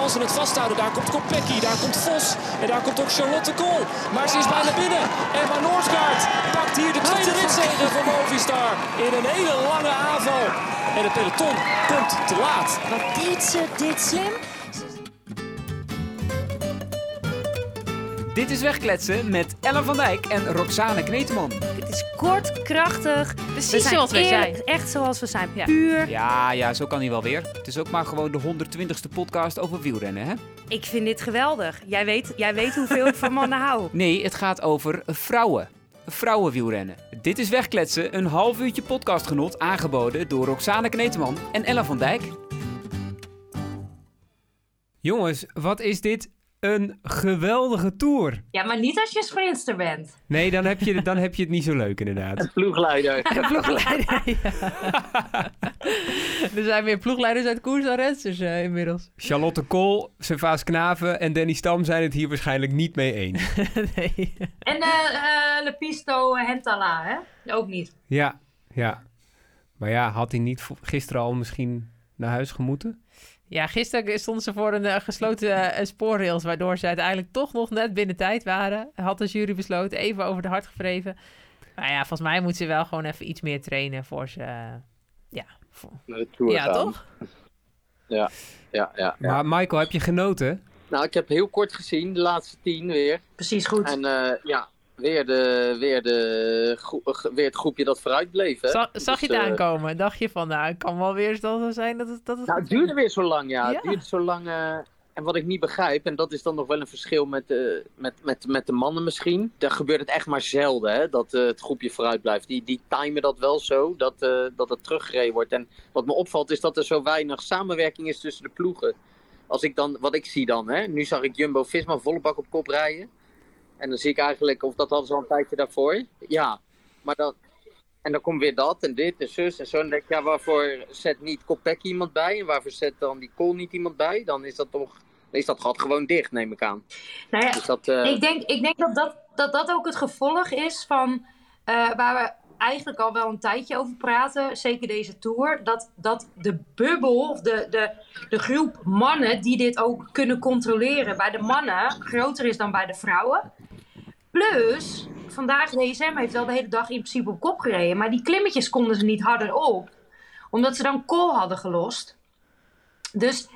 kan ze het vasthouden. Daar komt Kopecky, daar komt Vos en daar komt ook Charlotte Kool. Maar ze is bijna binnen. Emma Noordsgaard pakt hier de tweede ritzege van Movistar in een hele lange aanval. En het peloton komt te laat. Wat deed ze dit slim? Dit is Wegkletsen met Ellen van Dijk en Roxane Kneteman. Het is kort, krachtig. Precies We zijn zoals wij eerlijk, zijn. Echt zoals we zijn. Ja. Puur. Ja, ja, zo kan hij wel weer. Het is ook maar gewoon de 120ste podcast over wielrennen, hè? Ik vind dit geweldig. Jij weet, jij weet hoeveel ik van mannen hou. Nee, het gaat over vrouwen. Vrouwenwielrennen. Dit is Wegkletsen, een half uurtje podcastgenot aangeboden door Roxane Kneteman en Ellen van Dijk. Jongens, wat is dit een geweldige tour. Ja, maar niet als je sprinter bent. Nee, dan heb, je, dan heb je het niet zo leuk inderdaad. Ploegleider. ploegleider. ja. er zijn meer ploegleiders uit koers dan renners eh, inmiddels. Charlotte Kool, Servaas Knaven en Danny Stam zijn het hier waarschijnlijk niet mee eens. nee. En eh Lepisto Hentala, hè? Ook niet. Ja, ja. Maar ja, had hij niet gisteren al misschien naar huis gemoeten? Ja, gisteren stonden ze voor een eh, gesloten eh, spoorrails, waardoor ze uiteindelijk toch nog net binnen tijd waren. Had de jury besloten, even over de hart gevreven. Maar ja, volgens mij moet ze wel gewoon even iets meer trainen voor ze... eh, ja, voor- Naar de Tour ja gaan. toch? Ja, ja, ja. ja. Maar Michael, heb je genoten? Nou, ik heb heel kort gezien, de laatste tien weer. Precies goed. En eh, ja, weer, de, weer, de, weer het groepje dat vooruit bleef. Hè? Zag, zag je Dus, het eh, aankomen? Dacht je van, nou, het kan wel weer zo zijn dat het... Dat het... Nou, het duurde weer zo lang, ja. Ja. Het duurde zo lang. eh, en wat ik niet begrijp, en dat is dan nog wel een verschil met, eh, met, met, met de mannen misschien. Daar gebeurt het echt maar zelden, hè, dat het groepje vooruit blijft. Die, die timen dat wel zo, dat, dat het teruggereden wordt. En wat me opvalt is dat er zo weinig samenwerking is tussen de ploegen. Als ik dan, wat ik zie dan, hè. Nu zag ik Jumbo-Visma volle bak op kop rijden. En dan zie ik eigenlijk, of dat hadden ze al een tijdje daarvoor. Ja, maar dan... En dan komt weer dat en dit en zus en zo. En dan denk ik, ja, waarvoor zet niet Kopecky iemand bij? En waarvoor zet dan die Kool niet iemand bij? Dan is dat toch... Is dat gat gewoon dicht, neem ik aan. Nou ja, Dus dat... eh, ik denk, ik denk dat, dat, dat dat ook het gevolg is van eh, waar we eigenlijk al wel een tijdje over praten, zeker deze tour, dat, dat de bubbel, of de, de, de groep mannen die dit ook kunnen controleren bij de mannen groter is dan bij de vrouwen. Plus, vandaag DSM heeft wel de hele dag in principe op kop gereden, maar die klimmetjes konden ze niet harder op, omdat ze dan kool hadden gelost. Dus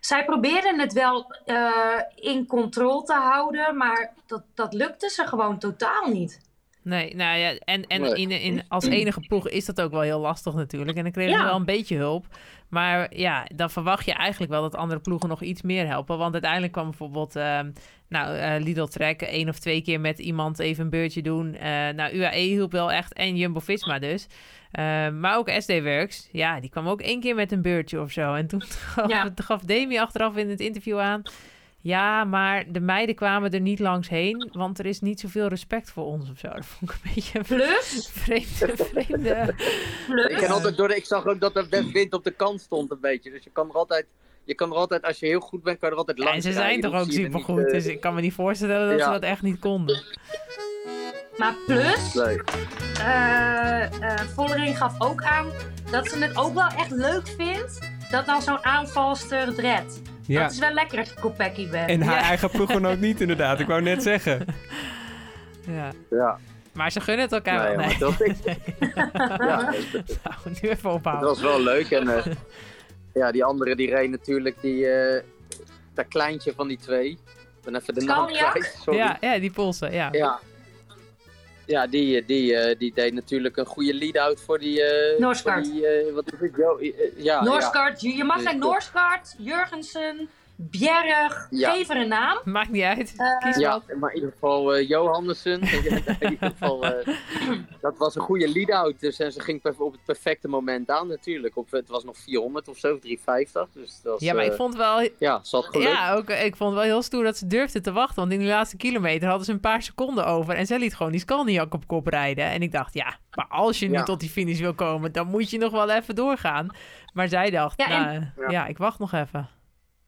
zij probeerden het wel eh, in controle te houden, maar dat, dat lukte ze gewoon totaal niet. Nee, nou ja, en, en Nee. in, in, als enige ploeg is dat ook wel heel lastig natuurlijk. En dan kregen ze Ja. wel een beetje hulp. Maar ja, dan verwacht je eigenlijk wel dat andere ploegen nog iets meer helpen. Want uiteindelijk kwam bijvoorbeeld, ehm, nou, eh, Lidl Trek één of twee keer met iemand even een beurtje doen. Eh, nou, UAE hielp wel echt en Jumbo-Visma dus. Eh, maar ook SD Works, ja, die kwam ook één keer met een beurtje of zo. En toen gaf, Ja. gaf Demi achteraf in het interview aan... Ja, maar de meiden kwamen er niet langs heen, want er is niet zoveel respect voor ons of zo. Dat vond ik een beetje Plus, vreemde, vreemde... plus ik, altijd door de, ik zag ook dat er best wind op de kant stond een beetje. Dus je kan er altijd... Je kan er altijd, als je heel goed bent, kan je er altijd Ja, langs en ze zijn toch ook er supergoed, eh, dus ik kan me niet voorstellen dat ja. ze dat echt niet konden. maar plus, Nee. eh eh, Vollering gaf ook aan dat ze het ook wel echt leuk vindt dat dan zo'n aanvalster het redt. Ja. Dat is wel lekker als je Kopecky bent. En haar Ja. eigen ploeggenoot niet inderdaad. Ik wou net zeggen. Ja. Ja, Maar ze gunnen het elkaar nee, wel. Nee. dat, ik, ja, Nou, nu even Het ophouden. was wel leuk. En eh, ja, die andere die reed natuurlijk die, eh, dat kleintje van die twee. Ik ben even de naam kwijt. Sorry. Ja, ja, die polsen, ja. Ja, ja die, eh, die, eh, die deed natuurlijk een goede lead-out voor die... eh eh, wat is het? Jo, ja, je je mag geen klopt. Noorskaart, Jurgensen, Bjerg, Ja. geef er een naam. Maakt niet uit. Eh, Kies Ja, maar in ieder geval eh Johannessen. in ieder geval, eh, dat was een goede lead-out. Dus, en ze ging op het perfecte moment aan natuurlijk. Op, het was nog 400 of zo, 350. Dus dat was, Ja, maar ik vond wel... Ja, ze had geluk. Ja, ook, ik vond wel heel stoer dat ze durfde te wachten. Want in die laatste kilometer hadden ze een paar seconden over. En zij liet gewoon die Scalniak op kop rijden. En ik dacht, ja, maar als je nu Ja. tot die finish wil komen... dan moet je nog wel even doorgaan. Maar zij dacht, Ja, en- nou, Ja. ja, ik wacht nog even.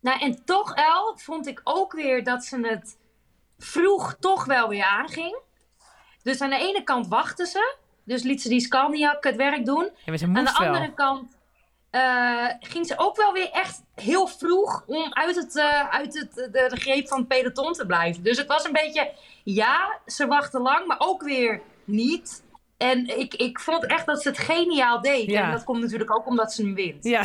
Nou, en toch, El, vond ik ook weer dat ze het vroeg toch wel weer aanging. Dus aan de ene kant wachten ze. Dus liet ze die Scalniak het werk doen. Ja, Aan de wel. andere kant eh, ging ze ook wel weer echt heel vroeg om uit, het, eh, uit het, de, de greep van het peloton te blijven. Dus het was een beetje, ja, ze wachten lang, maar ook weer niet. En ik, ik vond echt dat ze het geniaal deed. Ja. En dat komt natuurlijk ook omdat ze nu wint. Ja,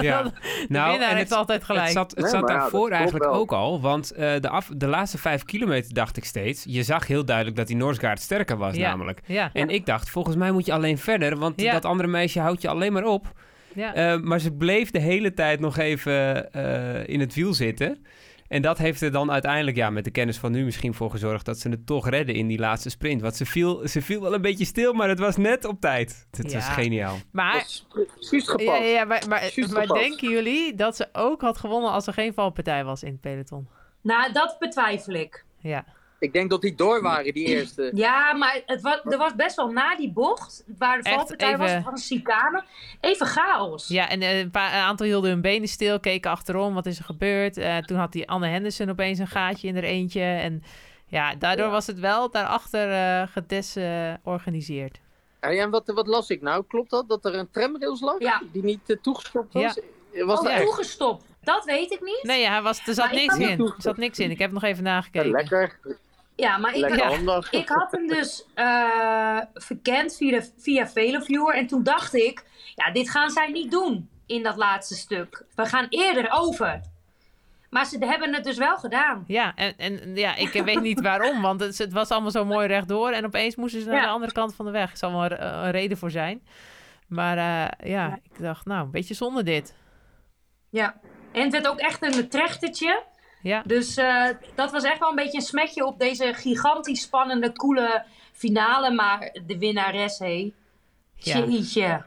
Ja. de Nou, winnaar en heeft het- altijd gelijk. Het zat, het Nee, zat ja, daarvoor eigenlijk wel. ook al. Want eh, de, af, de laatste vijf kilometer dacht ik steeds... Je zag heel duidelijk dat die Norsgaard sterker was Ja. namelijk. ja, En ik dacht, volgens mij moet je alleen verder. Want Ja. dat andere meisje houdt je alleen maar op. ja. Eh, maar ze bleef de hele tijd nog even eh, in het wiel zitten. En dat heeft er dan uiteindelijk, ja, met de kennis van nu misschien voor gezorgd... dat ze het toch redden in die laatste sprint. Want ze viel, ze viel wel een beetje stil, maar het was net op tijd. Het Ja. was geniaal. maar precies gepast. Ja, ja, maar, maar, maar denken jullie dat ze ook had gewonnen als er geen valpartij was in het peloton? Nou, dat betwijfel ik. Ja, Ik denk dat die door waren, die eerste. Ja, maar het was, er was best wel na die bocht, waar de Echt valpartij was, even- van een chicane, even chaos. ja en eh, een, paar, een aantal hielden hun benen stil, keken achterom, wat is er gebeurd? Eh, toen had die Anne Henderson opeens een gaatje in er eentje. En ja, daardoor was het wel daarachter eh gedesorganiseerd. Hey, en wat, wat las ik nou? Klopt dat? Dat er een tramrails lag? Ja. Die niet toegestopt was? Was oh, echt? toegestopt. Dat weet ik niet. Nee, ja, hij was, er zat Maar niks in. Er zat niks in. Ik heb nog even Ja, nagekeken. lekker. Ja, maar ik, ja, ik had hem dus eh, verkend via, via Veloviewer. En toen dacht ik, ja, dit gaan zij niet doen in dat laatste stuk. We gaan eerder over. Maar ze hebben het dus wel gedaan. Ja, en, en ja, ik weet niet waarom, want het, het was allemaal zo mooi rechtdoor. En opeens moesten ze naar Ja. de andere kant van de weg. Er zal wel een, een reden voor zijn. Maar eh, ja, Ja. ik dacht, nou, een beetje zonde dit. Ja. En het werd ook echt een trechtertje. Ja, Dus eh, dat was echt wel een beetje een smetje op deze gigantisch spannende, coole finale. Maar de winnares, hé. Ja. Jeetje.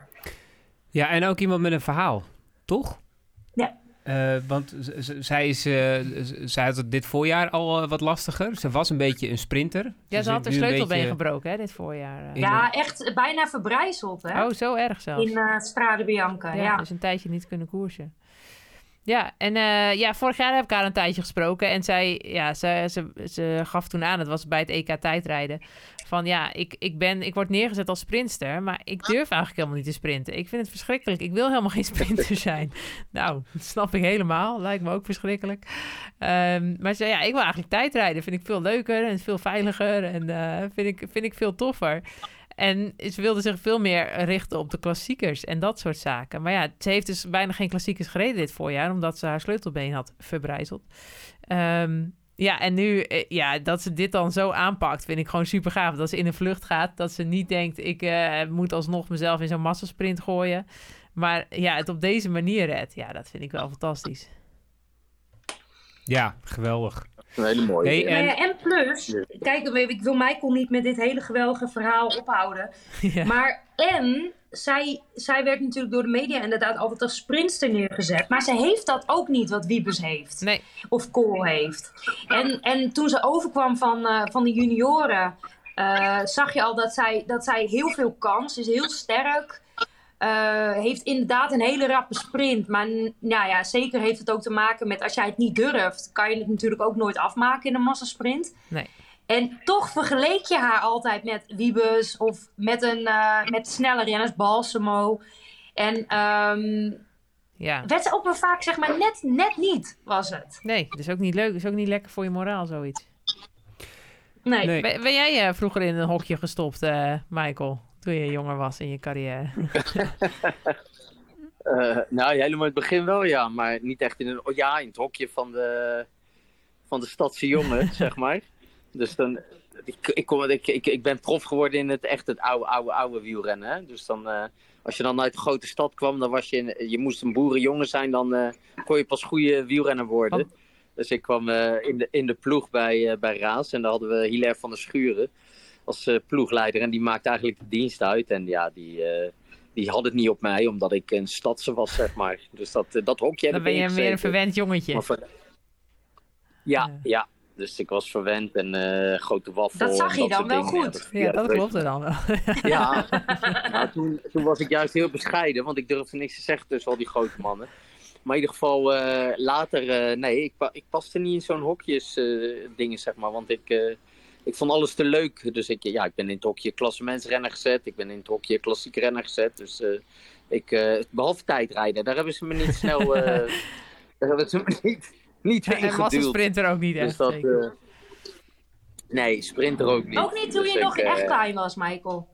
Ja, en ook iemand met een verhaal, toch? Ja. Eh, want zij, is, eh, zij had het dit voorjaar al wat lastiger. Ze was een beetje een sprinter. ja ze had haar sleutelbeen beetje- gebroken hè, dit voorjaar. Ja, echt bijna verbrijzeld, hè? Oh, zo erg zelfs. In eh Strade Bianca, ja, ja. dus een tijdje niet kunnen koersen. Ja, en eh, ja, vorig jaar heb ik haar een tijdje gesproken. En zij, ja, ze, ze, ze gaf toen aan, het was bij het EK tijdrijden. Van ja, ik, ik, ben, ik word neergezet als sprinter, maar ik durf eigenlijk helemaal niet te sprinten. Ik vind het verschrikkelijk. Ik wil helemaal geen sprinter zijn. nou, dat snap ik helemaal. Lijkt me ook verschrikkelijk. Ehm, maar ze zei, ja, ik wil eigenlijk tijdrijden. Vind ik veel leuker en veel veiliger. En eh, vind, ik, vind ik veel toffer. En ze wilde zich veel meer richten op de klassiekers en dat soort zaken. Maar ja, ze heeft dus bijna geen klassiekers gereden dit voorjaar, omdat ze haar sleutelbeen had verbrijzeld. Ehm, ja, en nu, eh, ja, dat ze dit dan zo aanpakt, vind ik gewoon super gaaf. Dat ze in een vlucht gaat, dat ze niet denkt, ik eh, moet alsnog mezelf in zo'n massasprint gooien. Maar ja, het op deze manier redt, ja, dat vind ik wel fantastisch. Ja, geweldig. Een hele mooie. Hey, Nou en, ja, en plus, kijk, ik wil Michael niet met dit hele geweldige verhaal ophouden. ja. Maar en, zij, zij werd natuurlijk door de media inderdaad altijd als sprintster neergezet. Maar ze heeft dat ook niet wat Wiebes heeft. Nee, Of Kool heeft. En, en toen ze overkwam van, eh, van de junioren, eh, zag je al dat zij, dat zij heel veel kan. Ze is heel sterk. Eh, heeft inderdaad een hele rappe sprint. Maar nou ja, zeker heeft het ook te maken met als jij het niet durft, kan je het natuurlijk ook nooit afmaken in een massasprint. nee. En toch vergeleek je haar altijd met Wiebes of met, een, eh, met snelle renners, Balsamo. En ehm, Ja. werd ze ook wel vaak, zeg maar, net, net niet was het. Nee, dus ook niet leuk. Is ook niet lekker voor je moraal, zoiets. Nee. Nee. Ben, ben jij eh, vroeger in een hokje gestopt, eh, Michael? Toen je jonger was in je carrière? Eh, nou, helemaal in het begin wel, ja. Maar niet echt in een... oh, Ja, in het hokje van de, van de stadse jongen, zeg maar. Dus dan... Ik, ik, kom, ik, ik, ik ben prof geworden in het echt het oude, oude, oude wielrennen. Hè? Dus dan, eh, als je dan uit de grote stad kwam, dan was je... In, je moest een boerenjongen zijn, dan eh, kon je pas goede wielrenner worden. Dus ik kwam in, de, in de ploeg bij, bij Raas. En daar hadden we Hilaire van der Schuren als eh, ploegleider. En die maakte eigenlijk de dienst uit. En ja, die... eh, die had het niet op mij, omdat ik een stadse was, zeg maar. Dus dat, eh, dat hokje Dan ben je meer een verwend jongetje. Ja, Ja. ja, Dus ik was verwend en grote waffel. Dat zag je dan wel dingen. goed. Ja, Ja, dat weet- klopte dan wel. Ja, maar toen, toen was ik juist heel bescheiden, want ik durfde niks te zeggen tussen al die grote mannen. Maar in ieder geval, later, nee, ik, ik paste niet in zo'n hokjes dingen, zeg maar. Want ik, ik vond alles te leuk. Dus ik, ja, ik ben in het hokje klassementsrenner gezet. Ik ben in het hokje klassieke renner gezet. Dus eh, Ik, eh, behalve tijdrijden, daar hebben ze me niet snel... eh, daar hebben ze me niet, niet heen En was sprinter ook niet Dus echt. dat, zeker. eh, nee, sprinter ook niet. Ook niet toen Dus je nog echt klein was, Michael.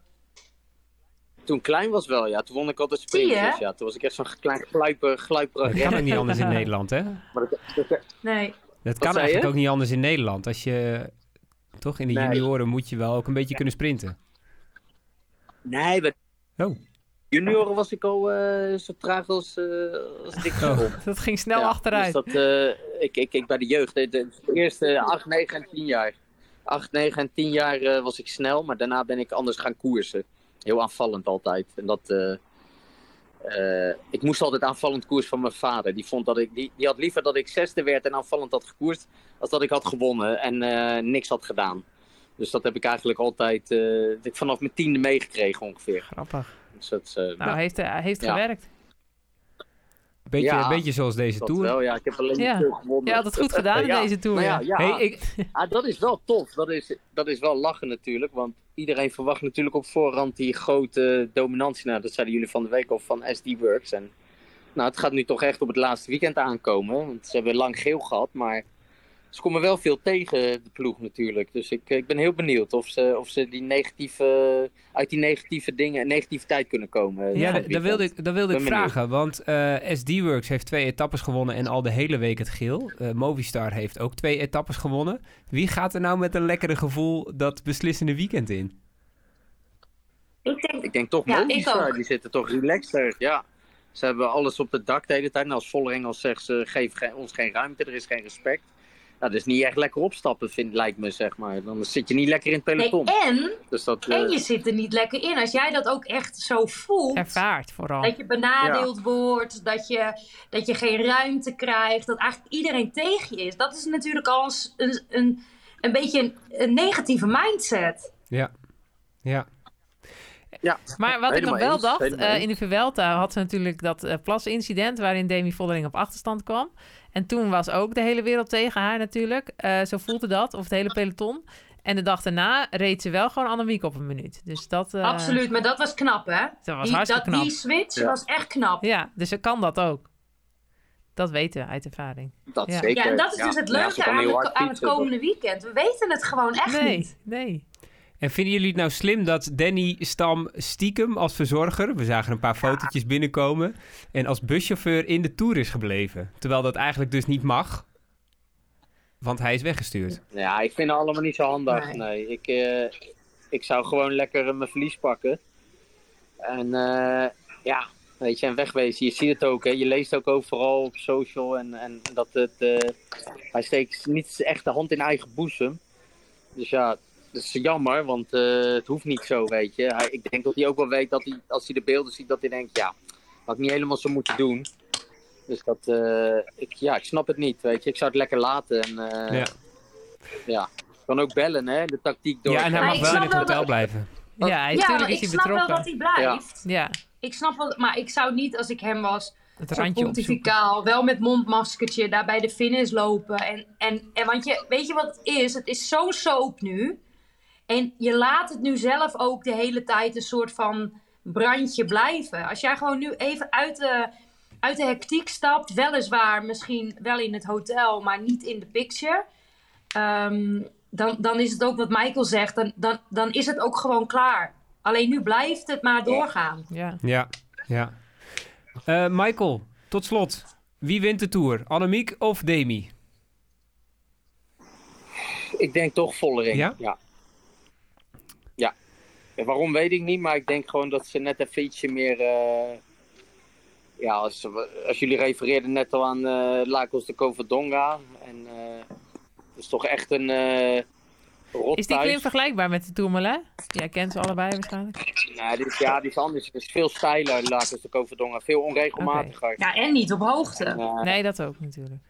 Toen ik klein was wel, ja. Toen won ik altijd sprintjes. Ja. Toen was ik echt zo'n klein gluiper, gluiperig Dat kan renner. ook niet anders in Nederland, hè? Maar dat, dat- Nee. Dat kan eigenlijk je? ook niet anders in Nederland. Als je... Toch, in de Nee. junioren moet je wel ook een beetje kunnen sprinten. nee, bij Oh. junioren was ik al eh, zo traag als, eh als dik Oh. Dat ging snel Ja, achteruit. Dus dat, eh, ik, ik, ik bij de jeugd, de, de eerste 8, 9 en 10 jaar. 8, 9 en 10 jaar was ik snel, maar daarna ben ik anders gaan koersen. Heel aanvallend altijd. En dat, eh, ik moest altijd aanvallend koers van mijn vader. Die, vond dat ik, die, die had liever dat ik zesde werd en aanvallend had gekoerst, als dat ik had gewonnen en eh, niks had gedaan. Dus dat heb ik eigenlijk altijd ik vanaf mijn tiende meegekregen ongeveer. Grappig. Dus dat, eh, Nou, heeft, hij heeft Ja. gewerkt. Beetje, Ja, een beetje zoals deze dat tour. wel, ja. Ik heb alleen Ja. niet veel gewonnen. Je had het goed gedaan in Ja, deze tour. nou ja, ja. ja. Hey, ik, Ah, dat is wel tof. Dat is, dat is wel lachen natuurlijk. Want iedereen verwacht natuurlijk op voorhand die grote dominantie. Nou, dat zeiden jullie van de week al van SD Works. En, nou, het gaat nu toch echt op het laatste weekend aankomen. Want ze hebben lang geel gehad. Maar ze komen wel veel tegen de ploeg natuurlijk. Dus ik, ik ben heel benieuwd of ze, of ze die negatieve, uit die negatieve dingen, negativiteit kunnen komen. ja, van dat, wilde ik, dat wilde ik vragen. Want eh, SD-Works heeft twee etappes gewonnen en al de hele week het geel. Eh, Movistar heeft ook twee etappes gewonnen. Wie gaat er nou met een lekkere gevoel dat beslissende weekend in? Ik denk, Ik denk toch Ja, Movistar, die zitten toch relaxter. Ja. Ze hebben alles op het dak de hele tijd. En als Vollering zegt ze, geef ons geen ruimte, er is geen respect. Nou, dat is niet echt lekker opstappen, vind, lijkt me, zeg maar. Dan zit je niet lekker in het nee, peloton. en, Dus dat, eh, en je zit er niet lekker in. Als jij dat ook echt zo voelt, Ervaart vooral. dat je benadeeld wordt, dat je, dat je geen ruimte krijgt, dat eigenlijk iedereen tegen je is. Dat is natuurlijk al een, een, een, een beetje een, een negatieve mindset. Ja. Ja. Maar wat ik nog wel eens, dacht, eh, in de Vuelta had ze natuurlijk dat eh, plasincident waarin Demi Vollering op achterstand kwam. En toen was ook de hele wereld tegen haar natuurlijk. Eh, zo voelde dat, of het hele peloton. En de dag daarna reed ze wel gewoon Annemiek op een minuut. Dus dat, eh, Absoluut, maar dat was knap, hè? dat was Die, hartstikke dat, knap. die switch Ja. was echt knap. Ja, dus ze kan dat ook. Dat weten we uit ervaring. dat ja. zeker. Ja, en dat is Ja. dus het leuke aan, het komende weekend. We weten het gewoon echt nee, niet. nee. En vinden jullie het nou slim dat Danny Stam stiekem als verzorger... we zagen een paar fotootjes binnenkomen... en als buschauffeur in de Tour is gebleven? Terwijl dat eigenlijk dus niet mag... want hij is weggestuurd. Ja, ik vind het allemaal niet zo handig. Nee. Nee, ik, eh, ik zou gewoon lekker eh, mijn verlies pakken. En eh, ja, weet je, en wegwezen. Je ziet het ook, hè. je leest ook overal op social. En, en dat het, eh, hij steekt niet echt de hand in eigen boezem. Dus ja, dat is jammer, want eh, het hoeft niet zo, weet je. Hij, ik denk dat hij ook wel weet dat hij, als hij de beelden ziet, dat hij denkt, ja, had ik niet helemaal zo moeten doen. Dus dat, eh, ik, ja, ik snap het niet, weet je. Ik zou het lekker laten. En, eh, Ja. ja, kan ook bellen, hè, de tactiek door. Ja, en hij mag ik wel in het hotel dat- blijven. Ja, Ja, natuurlijk maar is ik hij snap wel betrokken. dat hij blijft. Ja, Ik snap wel, maar ik zou niet, als ik hem was, het randje pontificaal, wel met mondmaskertje daar bij de finish lopen. En, en, en want je, weet je wat het is? Het is zo soap nu. En je laat het nu zelf ook de hele tijd een soort van brandje blijven. Als jij gewoon nu even uit de, uit de hectiek stapt, weliswaar misschien wel in het hotel, maar niet in de picture. ehm, dan, dan is het ook wat Michael zegt, dan, dan, dan is het ook gewoon klaar. Alleen nu blijft het maar doorgaan. Ja. Ja, ja. Eh, Michael, tot slot. Wie wint de Tour? Annemiek of Demi? Ik denk toch Vollering. Ja? Ja. Ja. En waarom weet ik niet, maar ik denk gewoon dat ze net even ietsje meer... eh, Ja, als, als jullie refereerden net al aan eh Lagos de Covadonga. En eh dat is toch echt een eh rot Is die klim vergelijkbaar met de Tourmalet? Jij kent ze allebei waarschijnlijk. Nee, dit is, ja, die is anders. Het is veel steiler, Lagos de Covadonga. Veel onregelmatiger. Ja, en niet op hoogte. En, eh, Nee, dat ook natuurlijk.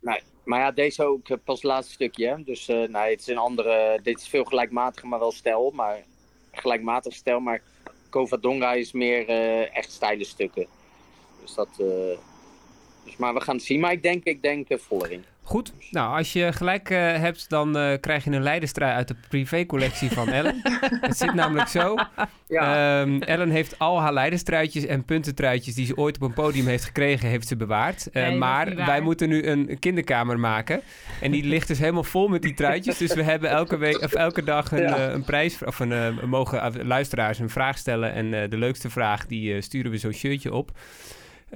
Nee, maar ja, deze ook eh, pas het laatste stukje. Hè? Dus eh, nee, het is een andere. Dit is veel gelijkmatiger, maar wel stijl. Maar gelijkmatig stijl. Maar Covadonga is meer eh, echt steile stukken. Dus dat. Dus, maar we gaan het zien. Maar ik denk, ik denk Vollering. Goed. Nou, als je gelijk uh, hebt, dan uh, krijg je een leiderstrui uit de privécollectie van Ellen. het zit namelijk zo. Ja. Um, Ellen heeft al haar leiderstruitjes en puntentruitjes die ze ooit op een podium heeft gekregen, heeft ze bewaard. Uh, nee, maar wij moeten nu een kinderkamer maken. En die ligt dus helemaal vol met die truitjes. Dus we hebben elke, week, of elke dag een, ja. een prijs, of een, mogen luisteraars een vraag stellen. En de leukste vraag, die sturen we zo'n shirtje op.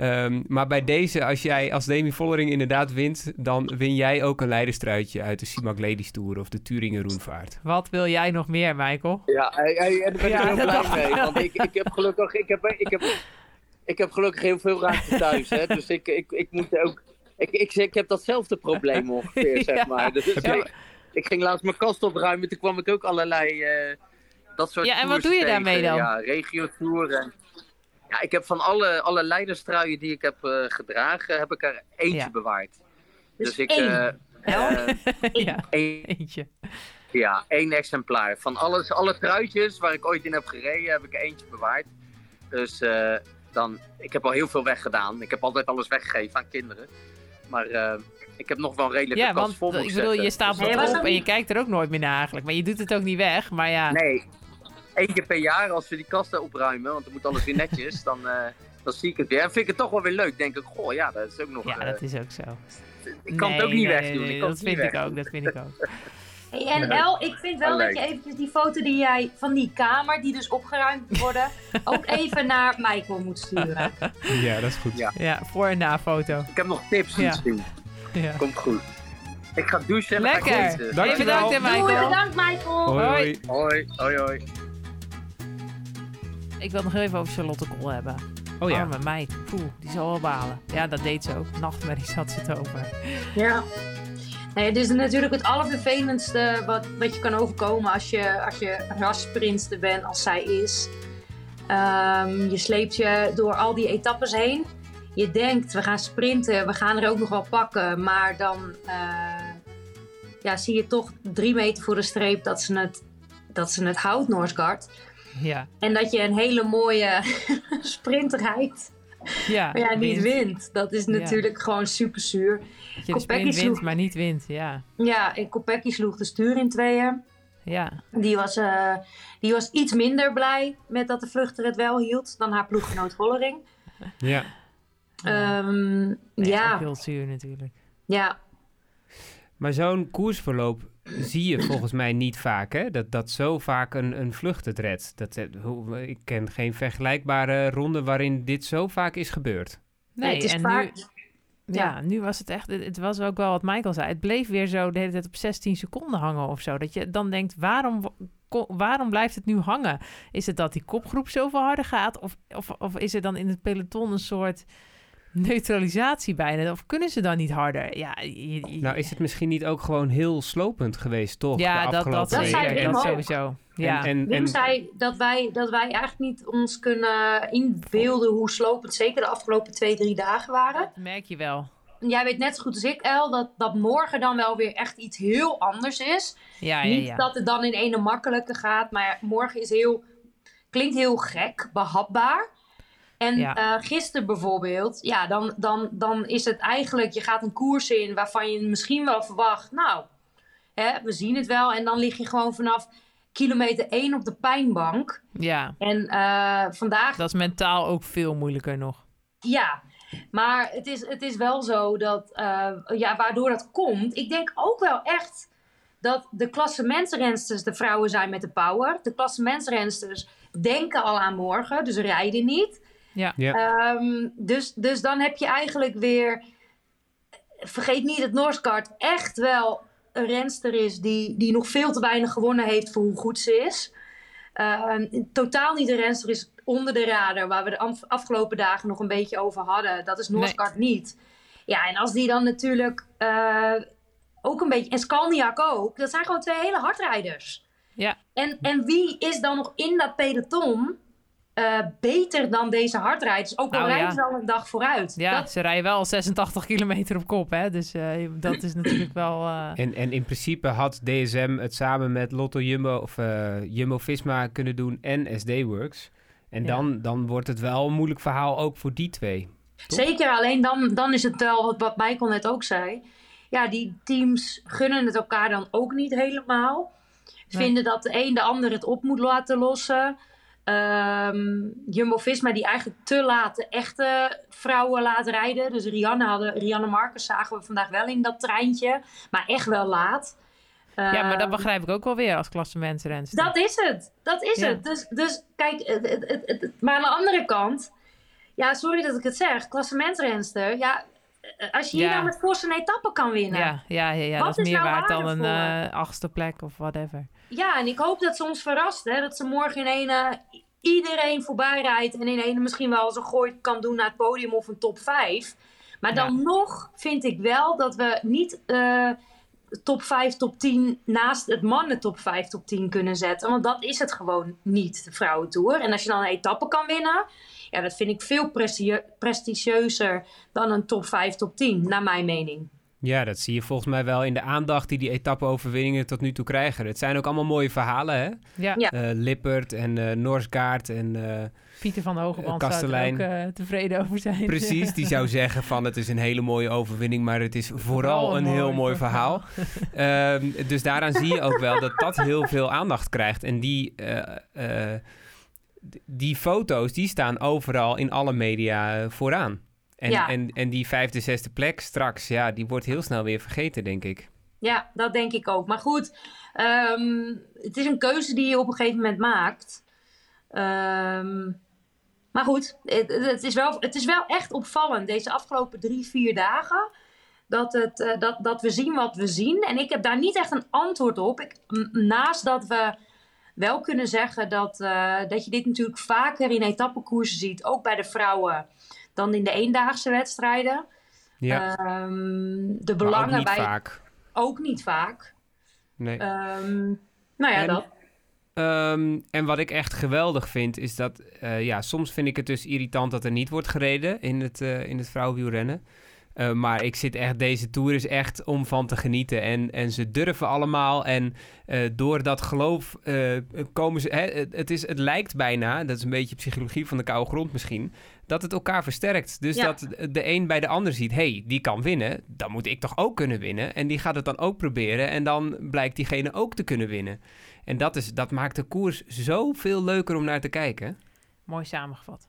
Um, maar bij deze, als jij als Demi Vollering inderdaad wint, dan win jij ook een leiderstruitje uit de Simac Ladies Tour of de Turingen Roenvaart. Wat wil jij nog meer, Michael? Ja, hey, hey, daar ben ik ja, heel blij mee. Want ik, ik heb gelukkig, ik heb, ik heb, ik heb gelukkig heel veel ruimte thuis. Hè, dus ik, ik, ik moet ook. Ik, ik, ik heb datzelfde probleem ongeveer, zeg maar. Dus ik, ik, ging laatst mijn kast opruimen, toen kwam ik ook allerlei. Uh, dat soort ja, en wat doe je tegen. daarmee dan? Ja, regio-tour en ja, ik heb van alle, alle leiderstruien die ik heb uh, gedragen, heb ik er eentje ja. bewaard. Dus, dus ik... Één. Uh, ja, eentje. Ja, één exemplaar. Van alles, alle truitjes waar ik ooit in heb gereden, heb ik er eentje bewaard. Dus uh, dan, ik heb al heel veel weggedaan. Ik heb altijd alles weggegeven aan kinderen. Maar ik heb nog wel redelijk ja, want, vol ik bedoel, je staat nee, op en je kijkt er ook nooit meer naar eigenlijk. Maar je doet het ook niet weg, maar ja. Nee, één keer per jaar, als we die kasten opruimen, want dan moet alles weer netjes, dan, uh, dan zie ik het weer. En vind ik het toch wel weer leuk. Denk ik, goh, ja, dat is ook nog... Ja, uh, dat is ook zo. Ik kan nee, het ook niet nee, wegdoen. Nee, ik kan dat vind ik ook, dat vind ik ook. Hey, en El, ik vind wel dat je eventjes die foto die jij van die kamer, die dus opgeruimd moet worden, ook even naar Michael moet sturen. Ja, dat is goed. Ja, ja voor- en na-foto. Ik heb nog tips Ja. misschien. Ja. Komt goed. Ik ga douchen en dan ga ik Lekker. eten. Dank Hey, je wel. bedankt hè, Doei, Michael. bedankt Michael. Hoi. Hoi, hoi, hoi. Ik wil nog even over Charlotte Kool hebben. Oh ja. Arme meid. Poeh, die zal wel balen. Ja, dat deed ze ook. Nachtmerries had ze het over. Ja. Nee, het is natuurlijk het allervervelendste wat, wat je kan overkomen als je, als je rasprinster bent als zij is. Ehm, je sleept je door al die etappes heen. Je denkt, we gaan sprinten, we gaan er ook nog wel pakken. Maar dan eh, ja, zie je toch drie meter voor de streep dat ze het, dat ze het houdt, Noordsgaard. Ja. En dat je een hele mooie sprint rijdt, Ja, maar ja, niet wint. wint. Dat is Ja. natuurlijk gewoon super zuur. Dat je de sprint wint, maar niet wint. Ja. Ja, en Kopecky sloeg de stuur in tweeën. Ja. Die was, eh, die was iets minder blij met dat de vluchter het wel hield dan haar ploeggenoot Vollering. Ja. Ehm, Nee, ja, Ook heel zuur natuurlijk. ja, Maar zo'n koersverloop zie je volgens mij niet vaak, hè? Dat, dat zo vaak een, een vlucht het redt. Dat, eh, hoe- ik ken geen vergelijkbare ronde waarin dit zo vaak is gebeurd. Nee, het is en vaak... nu, ja, nu was het echt... Het, was ook wel wat Michael zei. Het bleef weer zo de hele tijd op 16 seconden hangen of zo. Dat je dan denkt, waarom, waarom blijft het nu hangen? Is het dat die kopgroep zoveel harder gaat? Of, of, of is er dan in het peloton een soort neutralisatie bijna? Of kunnen ze dan niet harder? Ja, je- je- Nou, is het misschien niet ook gewoon heel slopend geweest, toch? ja de dat, dat, Dat zei. Wim sowieso. Ja. En, en, Wim en- zei dat wij, dat wij eigenlijk niet ons kunnen inbeelden hoe slopend zeker de afgelopen twee, drie dagen waren. dat merk je wel. Jij weet net zo goed als ik, El, dat, dat morgen dan wel weer echt iets heel anders is. Ja, ja, Niet ja. dat het dan in ene makkelijker gaat, maar morgen is heel, klinkt heel gek, behapbaar. En Ja. eh, gisteren bijvoorbeeld, ja, dan, dan, dan is het eigenlijk, je gaat een koers in waarvan je misschien wel verwacht, nou, hè, we zien het wel. En dan lig je gewoon vanaf kilometer 1 op de pijnbank. Ja, En eh, vandaag dat is mentaal ook veel moeilijker nog. ja, maar het is, het is wel zo dat, eh, ja, waardoor dat komt. Ik denk ook wel echt dat de klassementsrensters de vrouwen zijn met de power. De klassementsrensters denken al aan morgen, dus rijden niet. Ja. Ja. Ehm, dus, dus dan heb je eigenlijk weer... Vergeet niet dat Noorskart echt wel een renster is die, die nog veel te weinig gewonnen heeft voor hoe goed ze is. Ehm, totaal niet een renster is onder de radar, waar we de af- afgelopen dagen nog een beetje over hadden. Dat is Noorskart niet. Ja, en als die dan natuurlijk eh, ook een beetje... En Skalniak ook. Dat zijn gewoon twee hele hardrijders. Ja. En, en wie is dan nog in dat peloton eh, beter dan deze hardrijders? Ook al Nou, rijden ja. ze al een dag vooruit. Ja, Dat, ze rijden wel 86 kilometer op kop, hè. Dus eh, dat is natuurlijk wel... eh, En, en in principe had DSM het samen met Lotto Jumbo of Jumbo-Visma kunnen doen en SD Works. En Ja. dan, dan wordt het wel een moeilijk verhaal ook voor die twee. Zeker, alleen dan, dan is het wel wat, wat Michael net ook zei. Ja, die teams gunnen het elkaar dan ook niet helemaal. Nee. Vinden dat de een de ander het op moet laten lossen. Ehm Jumbo-Visma die eigenlijk te laat de echte vrouwen laat rijden. Dus Rianne, hadden, Rianne Marcus zagen we vandaag wel in dat treintje. Maar echt wel laat. Ja, maar dat Ehm, begrijp ik ook wel weer als klassementsrenster. dat is het. Dat is Ja. het. Dus, dus kijk, het, het, maar aan de andere kant... Ja, sorry dat ik het zeg. Klassementsrenster. Ja, eh, als je hier Ja. nou met Vos een etappe kan winnen. Ja, ja, ja, dat is is meer nou waard dan een eh, achtste plek of whatever. Ja, en ik hoop dat ze ons verrast. Hè? Dat ze morgen in ene iedereen voorbij rijdt. En in misschien wel eens een gooi kan doen naar het podium of een top 5. Maar dan Ja. nog vind ik wel dat we niet eh, top 5, top 10 naast het mannen top 5, top 10 kunnen zetten. Want dat is het gewoon niet, de vrouwentour. En als je dan een etappe kan winnen, ja, dat vind ik veel prestigieuzer dan een top 5, top 10, naar mijn mening. Ja, dat zie je volgens mij wel in de aandacht die die etappe-overwinningen tot nu toe krijgen. Het zijn ook allemaal mooie verhalen, hè? Ja, Ja. Eh, Lippert en eh Norsgaard en... eh, Pieter van Hogeband Eh, zou er ook eh, tevreden over zijn. Precies, die zou zeggen van het is een hele mooie overwinning, maar het is vooral een heel mooi verhaal. Ehm, dus daaraan zie je ook wel dat dat heel veel aandacht krijgt. En die, eh, eh, die foto's, die staan overal in alle media vooraan. En, Ja. en, en die vijfde, zesde plek straks, ja, die wordt heel snel weer vergeten, denk ik. Ja, dat denk ik ook. Maar goed, ehm, het is een keuze die je op een gegeven moment maakt. Ehm, maar goed, het, het is wel, het is wel echt opvallend deze afgelopen drie, vier dagen. Dat, het, eh, dat, dat we zien wat we zien. En ik heb daar niet echt een antwoord op. Ik, naast dat we wel kunnen zeggen dat, eh, dat je dit natuurlijk vaker in etappekoersen ziet. Ook bij de vrouwen. Dan in de eendaagse wedstrijden. Ja, Ehm, de maar ook belangen niet bij vaak. ook niet vaak. Nee. Ehm, nou ja, En- dat. Ehm, en wat ik echt geweldig vind, is dat... eh, ja, soms vind ik het dus irritant dat er niet wordt gereden in het, eh in het vrouwenwielrennen. Eh, maar ik zit echt... Deze Tour is echt om van te genieten. En, en ze durven allemaal. En door dat geloof komen ze... Hè, het, is, het lijkt bijna, dat is een beetje psychologie van de koude grond misschien... dat het elkaar versterkt. Dus Ja. dat de een bij de ander ziet... hey, die kan winnen, dan moet ik toch ook kunnen winnen. En die gaat het dan ook proberen. En dan blijkt diegene ook te kunnen winnen. En dat, is, dat maakt de koers zoveel leuker om naar te kijken. Mooi samengevat.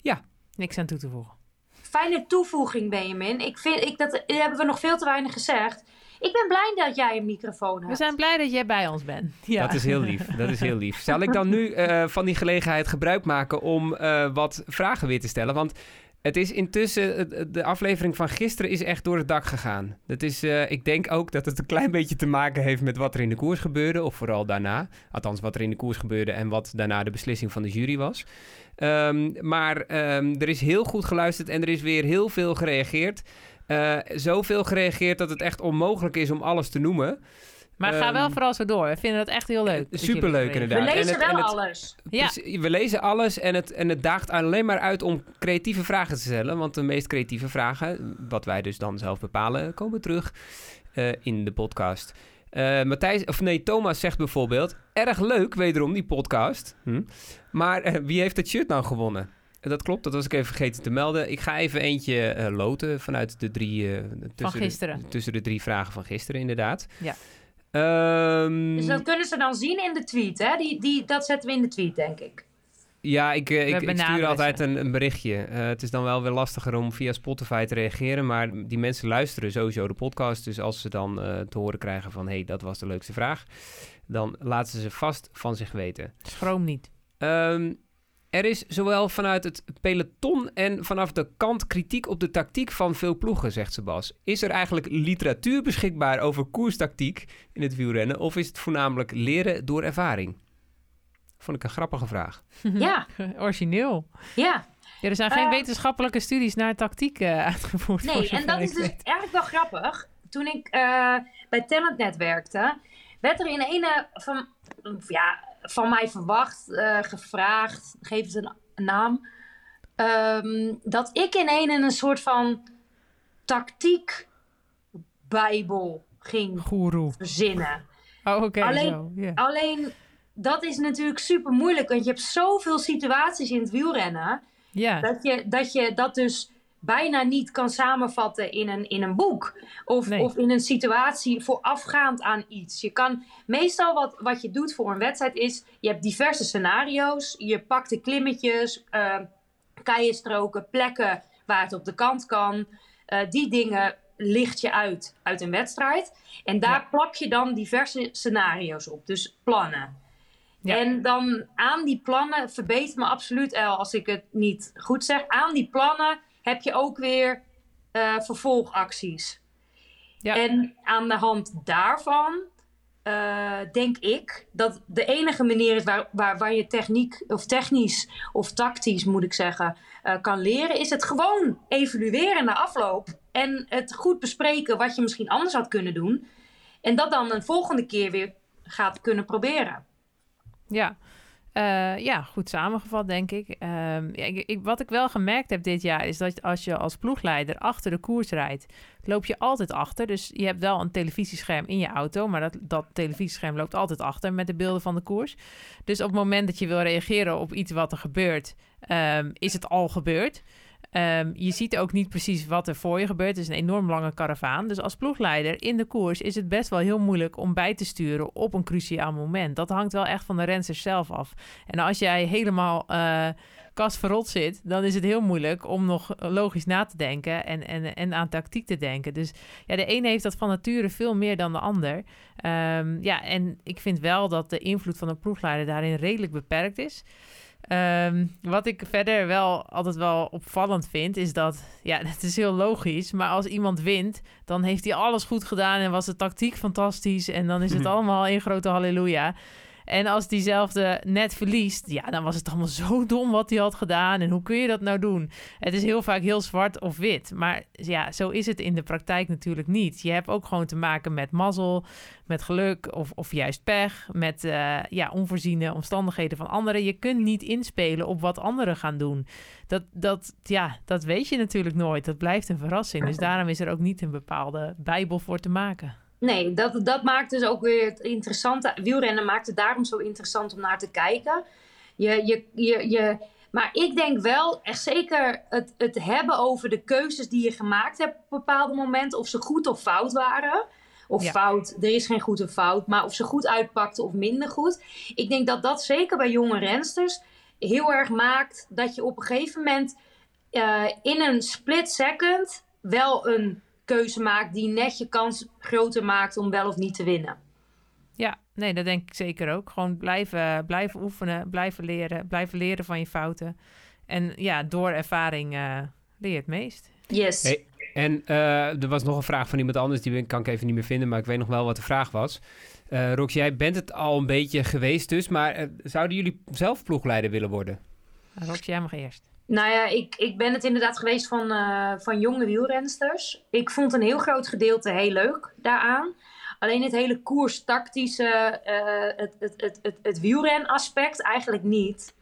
Ja. Niks aan toe te voegen. Fijne toevoeging, Benjamin. Ik vind, ik, dat hebben we nog veel te weinig gezegd. Ik ben blij dat jij een microfoon hebt. We zijn blij dat jij bij ons bent. Ja. Dat is heel lief. Dat is heel lief. Zal ik dan nu eh, van die gelegenheid gebruik maken om eh, wat vragen weer te stellen? Want het is intussen, de aflevering van gisteren is echt door het dak gegaan. Dat is, eh, ik denk ook dat het een klein beetje te maken heeft met wat er in de koers gebeurde, of vooral daarna. Althans, wat er in de koers gebeurde en wat daarna de beslissing van de jury was. Ehm, maar ehm, er is heel goed geluisterd en er is weer heel veel gereageerd. Eh, zoveel gereageerd dat het echt onmogelijk is om alles te noemen. Maar ga wel Ehm, vooral zo door. We vinden dat echt heel leuk. dat superleuk inderdaad. we en lezen en wel het- alles. Ja. We lezen alles en het, en het daagt alleen maar uit om creatieve vragen te stellen. Want de meest creatieve vragen, wat wij dus dan zelf bepalen, komen terug eh, in de podcast. Eh, Matthijs, of nee, Thomas zegt bijvoorbeeld: erg leuk, wederom die podcast. Hm. Maar eh, wie heeft het shirt nou gewonnen? Dat klopt, dat was ik even vergeten te melden. Ik ga even eentje eh, loten vanuit de drie. eh, tussen de- gisteren. tussen de drie vragen van gisteren, inderdaad. Ja. Ehm, Dus dat kunnen ze dan zien in de tweet, hè? Die, die, dat zetten we in de tweet, denk ik. Ja, ik, eh, ik, stuur altijd een, een berichtje. Eh, het is dan wel weer lastiger om via Spotify te reageren. Maar die mensen luisteren sowieso de podcast. Dus als ze dan eh, te horen krijgen van... hé, hey, dat was de leukste vraag... dan laten ze vast van zich weten. Schroom niet. Ehm, er is zowel vanuit het peloton en vanaf de kant kritiek op de tactiek van veel ploegen, zegt Sebas. Is er eigenlijk literatuur beschikbaar over koerstactiek in het wielrennen... of is het voornamelijk leren door ervaring? Vond ik een grappige vraag. Ja, Origineel. ja. Ja, er zijn geen Eh, wetenschappelijke studies naar tactiek eh, uitgevoerd. Nee, en dat is dus weet. eigenlijk wel grappig. Toen ik eh, bij Talentnet werkte, werd er in een van, ja, van mij verwacht, eh, gevraagd, geef het een, een naam, ehm, dat ik in een een soort van tactiek bijbel ging Goeroe. verzinnen. Oh, oké. Alleen- zo. Alleen, dat is natuurlijk super moeilijk, want je hebt zoveel situaties in het wielrennen. ja. Dat je dat, je dat dus bijna niet kan samenvatten in een, in een boek. Of, Nee. of in een situatie voorafgaand aan iets. Je kan meestal wat, wat je doet voor een wedstrijd is, je hebt diverse scenario's. Je pakt de klimmetjes, eh keienstroken, plekken waar het op de kant kan. Eh, die dingen licht je uit uit een wedstrijd. En daar Ja. plak je dan diverse scenario's op. Dus plannen. Ja. En dan aan die plannen, verbeter me absoluut El als ik het niet goed zeg. Aan die plannen heb je ook weer eh, vervolgacties. Ja. En aan de hand daarvan eh, denk ik dat de enige manier is waar, waar, waar je techniek of technisch of tactisch moet ik zeggen eh, kan leren, is het gewoon evalueren na afloop. En het goed bespreken wat je misschien anders had kunnen doen. En dat dan een volgende keer weer gaat kunnen proberen. Ja. Eh, ja, goed samengevat, denk ik. Ehm, ja, ik, Wat ik wel gemerkt heb dit jaar is dat als je als ploegleider achter de koers rijdt, loop je altijd achter. Dus je hebt wel een televisiescherm in je auto, maar dat, dat televisiescherm loopt altijd achter met de beelden van de koers. Dus op het moment dat je wil reageren op iets wat er gebeurt, ehm, is het al gebeurd. Ehm, je ziet ook niet precies wat er voor je gebeurt. Het is een enorm lange karavaan. Dus als ploegleider in de koers is het best wel heel moeilijk om bij te sturen op een cruciaal moment. Dat hangt wel echt van de renners zelf af. En als jij helemaal eh kast verrot zit, dan is het heel moeilijk om nog logisch na te denken en, en, en aan tactiek te denken. Dus ja, de ene heeft dat van nature veel meer dan de ander. Ehm, ja, en ik vind wel dat de invloed van een ploegleider daarin redelijk beperkt is. Ehm, wat ik verder wel altijd wel opvallend vind, is dat, ja, het is heel logisch, maar als iemand wint, dan heeft hij alles goed gedaan en was de tactiek fantastisch en dan is het allemaal één grote halleluja. En als diezelfde net verliest, ja, dan was het allemaal zo dom wat hij had gedaan. En hoe kun je dat nou doen? Het is heel vaak heel zwart of wit. Maar ja, zo is het in de praktijk natuurlijk niet. Je hebt ook gewoon te maken met mazzel, met geluk of, of juist pech, met eh, ja, onvoorziene omstandigheden van anderen. Je kunt niet inspelen op wat anderen gaan doen. Dat, dat, ja, dat weet je natuurlijk nooit. Dat blijft een verrassing. Dus daarom is er ook niet een bepaalde bijbel voor te maken. Nee, dat, dat maakt dus ook weer het interessante. Wielrennen maakt het daarom zo interessant om naar te kijken. Je, je, je, je, maar ik denk wel, echt zeker het, het hebben over de keuzes die je gemaakt hebt op een bepaald moment. Of ze goed of fout waren. Of Ja. fout, er is geen goed of fout. Maar of ze goed uitpakten of minder goed. Ik denk dat dat zeker bij jonge rensters heel erg maakt dat je op een gegeven moment eh, in een split second wel een keuze maakt die net je kans groter maakt om wel of niet te winnen. Ja, nee, dat denk ik zeker ook. Gewoon blijven, blijven oefenen, blijven leren, blijven leren van je fouten. En ja, door ervaring eh, leer je het meest. Yes. Hey, En eh, er was nog een vraag van iemand anders, die kan ik even niet meer vinden, maar ik weet nog wel wat de vraag was. Eh Rox, jij bent het al een beetje geweest dus, maar zouden jullie zelf ploegleider willen worden? Rox, jij mag eerst. Nou ja, ik, ik ben het inderdaad geweest van, eh, van jonge wielrensters. Ik vond een heel groot gedeelte heel leuk daaraan. Alleen het hele koerstactische, eh het, het, het, het, het wielrenaspect eigenlijk niet.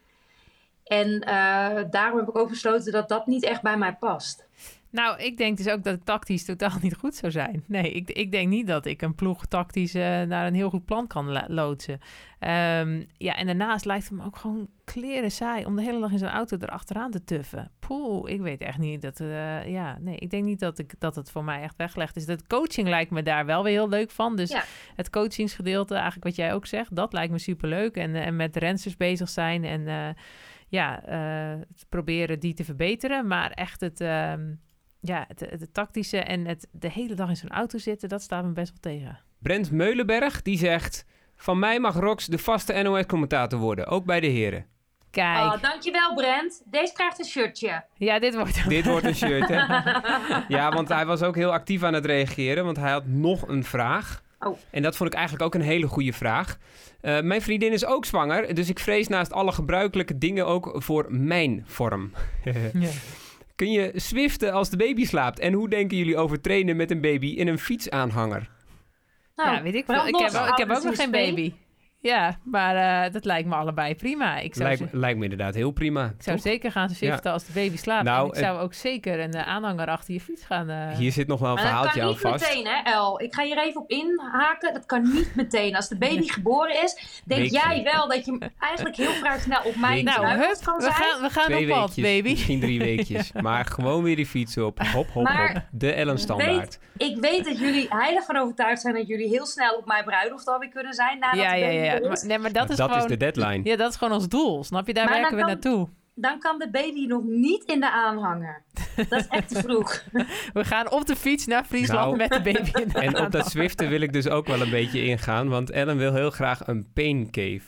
En eh, daarom heb ik ook besloten dat dat niet echt bij mij past. Nou, ik denk dus ook dat ik tactisch totaal niet goed zou zijn. Nee, ik, ik denk niet dat ik een ploeg tactisch eh, naar een heel goed plan kan loodsen. Ehm, ja, en daarnaast lijkt het me ook gewoon kleren saai om de hele dag in zijn auto erachteraan te tuffen. Poeh, ik weet echt niet dat... eh, ja, nee, ik denk niet dat, ik, dat het voor mij echt weggelegd is. Dat coaching lijkt me daar wel weer heel leuk van. Dus Ja. het coachingsgedeelte, eigenlijk wat jij ook zegt, dat lijkt me superleuk. En, eh, en met rensters bezig zijn en ja, proberen die te verbeteren. Maar echt het... ehm, ja, het, tactische en het de hele dag in zo'n auto zitten, dat staat me best wel tegen. Brent Meulenberg, die zegt... Van mij mag Rox de vaste NOS-commentator worden, ook bij de heren. Kijk, Oh, dankjewel Brent. Deze krijgt een shirtje. ja, dit wordt... Dit wordt een shirt, hè? Ja, want hij was ook heel actief aan het reageren, want hij had nog een vraag. Oh. En dat vond ik eigenlijk ook een hele goede vraag. Eh, mijn vriendin is ook zwanger, dus ik vrees naast alle gebruikelijke dingen ook voor mijn vorm. Ja. Kun je swiften als de baby slaapt? En hoe denken jullie over trainen met een baby in een fietsaanhanger? Nou, ja, weet ik veel. Ik heb, ook- ik heb ook nog geen baby. Ja, maar uh, dat lijkt me allebei prima. Ik zou lijkt, lijkt me inderdaad heel prima. Ik zou zeker gaan zwiften ja. als de baby slaapt. Nou, en ik zou ook zeker een uh, aanhanger achter je fiets gaan... Uh... Hier zit nog wel een verhaaltje aan vast. dat kan niet meteen, hè, El? Ik ga hier even op inhaken. Dat kan niet meteen. Als de baby geboren is, denk jij wel dat je eigenlijk heel graag snel op mijn nou, hup, kan zijn? We gaan, we gaan Twee op pad, baby. Misschien drie weekjes. maar gewoon weer die fiets op. Hop, hop, maar hop. De Ellen standaard. Weet, ik weet dat jullie heilig van overtuigd zijn dat jullie heel snel op mijn bruiloft alweer kunnen zijn. Nadat ja, de baby ja, ja. Maar, is. nee, maar dat, Maar is, dat gewoon, is de deadline. Ja, dat is gewoon ons doel. Snap je? Daar Maar werken we kan- naartoe. Dan kan de baby nog niet in de aanhanger. Dat is echt te vroeg. We gaan op de fiets naar Friesland Nou, met de baby in de En op dat. Zwiften wil ik dus ook wel een beetje ingaan. Want Ellen wil heel graag een pain cave.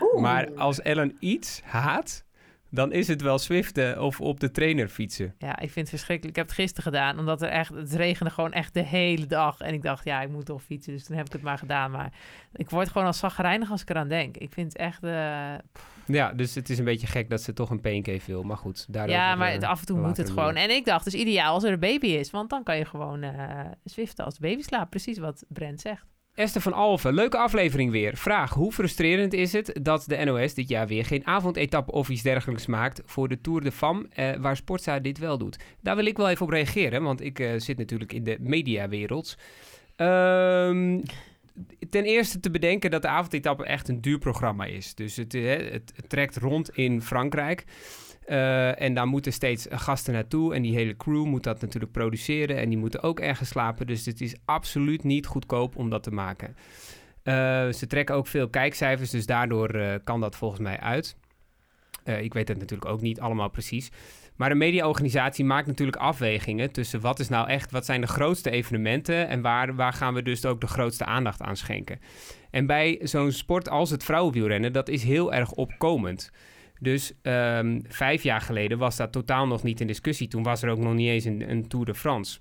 Oeh. Maar als Ellen iets haat, dan is het wel Zwiften of op de trainer fietsen. Ja, ik vind het verschrikkelijk. Ik heb het gisteren gedaan, omdat er echt, het regende gewoon echt de hele dag. En ik dacht, ja, ik moet toch fietsen, dus toen heb ik het maar gedaan. Maar ik word gewoon als zagrijnig als ik eraan denk. Ik vind het echt, eh, Ja, dus het is een beetje gek dat ze toch een pain cave wil. Maar goed, daarover, ja, maar eh, het- af en toe moet het meer. gewoon. En ik dacht, is ideaal als er een baby is, want dan kan je gewoon zwiften als baby slaapt. Precies wat Brent zegt. Esther van Alphen, leuke aflevering weer. Vraag, hoe frustrerend is het dat de NOS dit jaar weer geen avondetappe of iets dergelijks maakt voor de Tour de Femme, eh, waar Sportza dit wel doet? Daar wil ik wel even op reageren, want ik eh, zit natuurlijk in de mediawereld. Ehm ten eerste te bedenken dat de avondetappe echt een duur programma is. Dus het, eh, het trekt rond in Frankrijk. Eh, en daar moeten steeds gasten naartoe. En die hele crew moet dat natuurlijk produceren. En die moeten ook ergens slapen. Dus het is absoluut niet goedkoop om dat te maken. Eh, ze trekken ook veel kijkcijfers. Dus daardoor eh, kan dat volgens mij uit. Ik weet het natuurlijk ook niet allemaal precies. Maar een mediaorganisatie maakt natuurlijk afwegingen tussen wat is nou echt, wat zijn de grootste evenementen en waar, waar gaan we dus ook de grootste aandacht aan schenken. En bij zo'n sport als het vrouwenwielrennen, dat is heel erg opkomend. Dus ehm, vijf jaar geleden was dat totaal nog niet in discussie. Toen was er ook nog niet eens een, een Tour de France.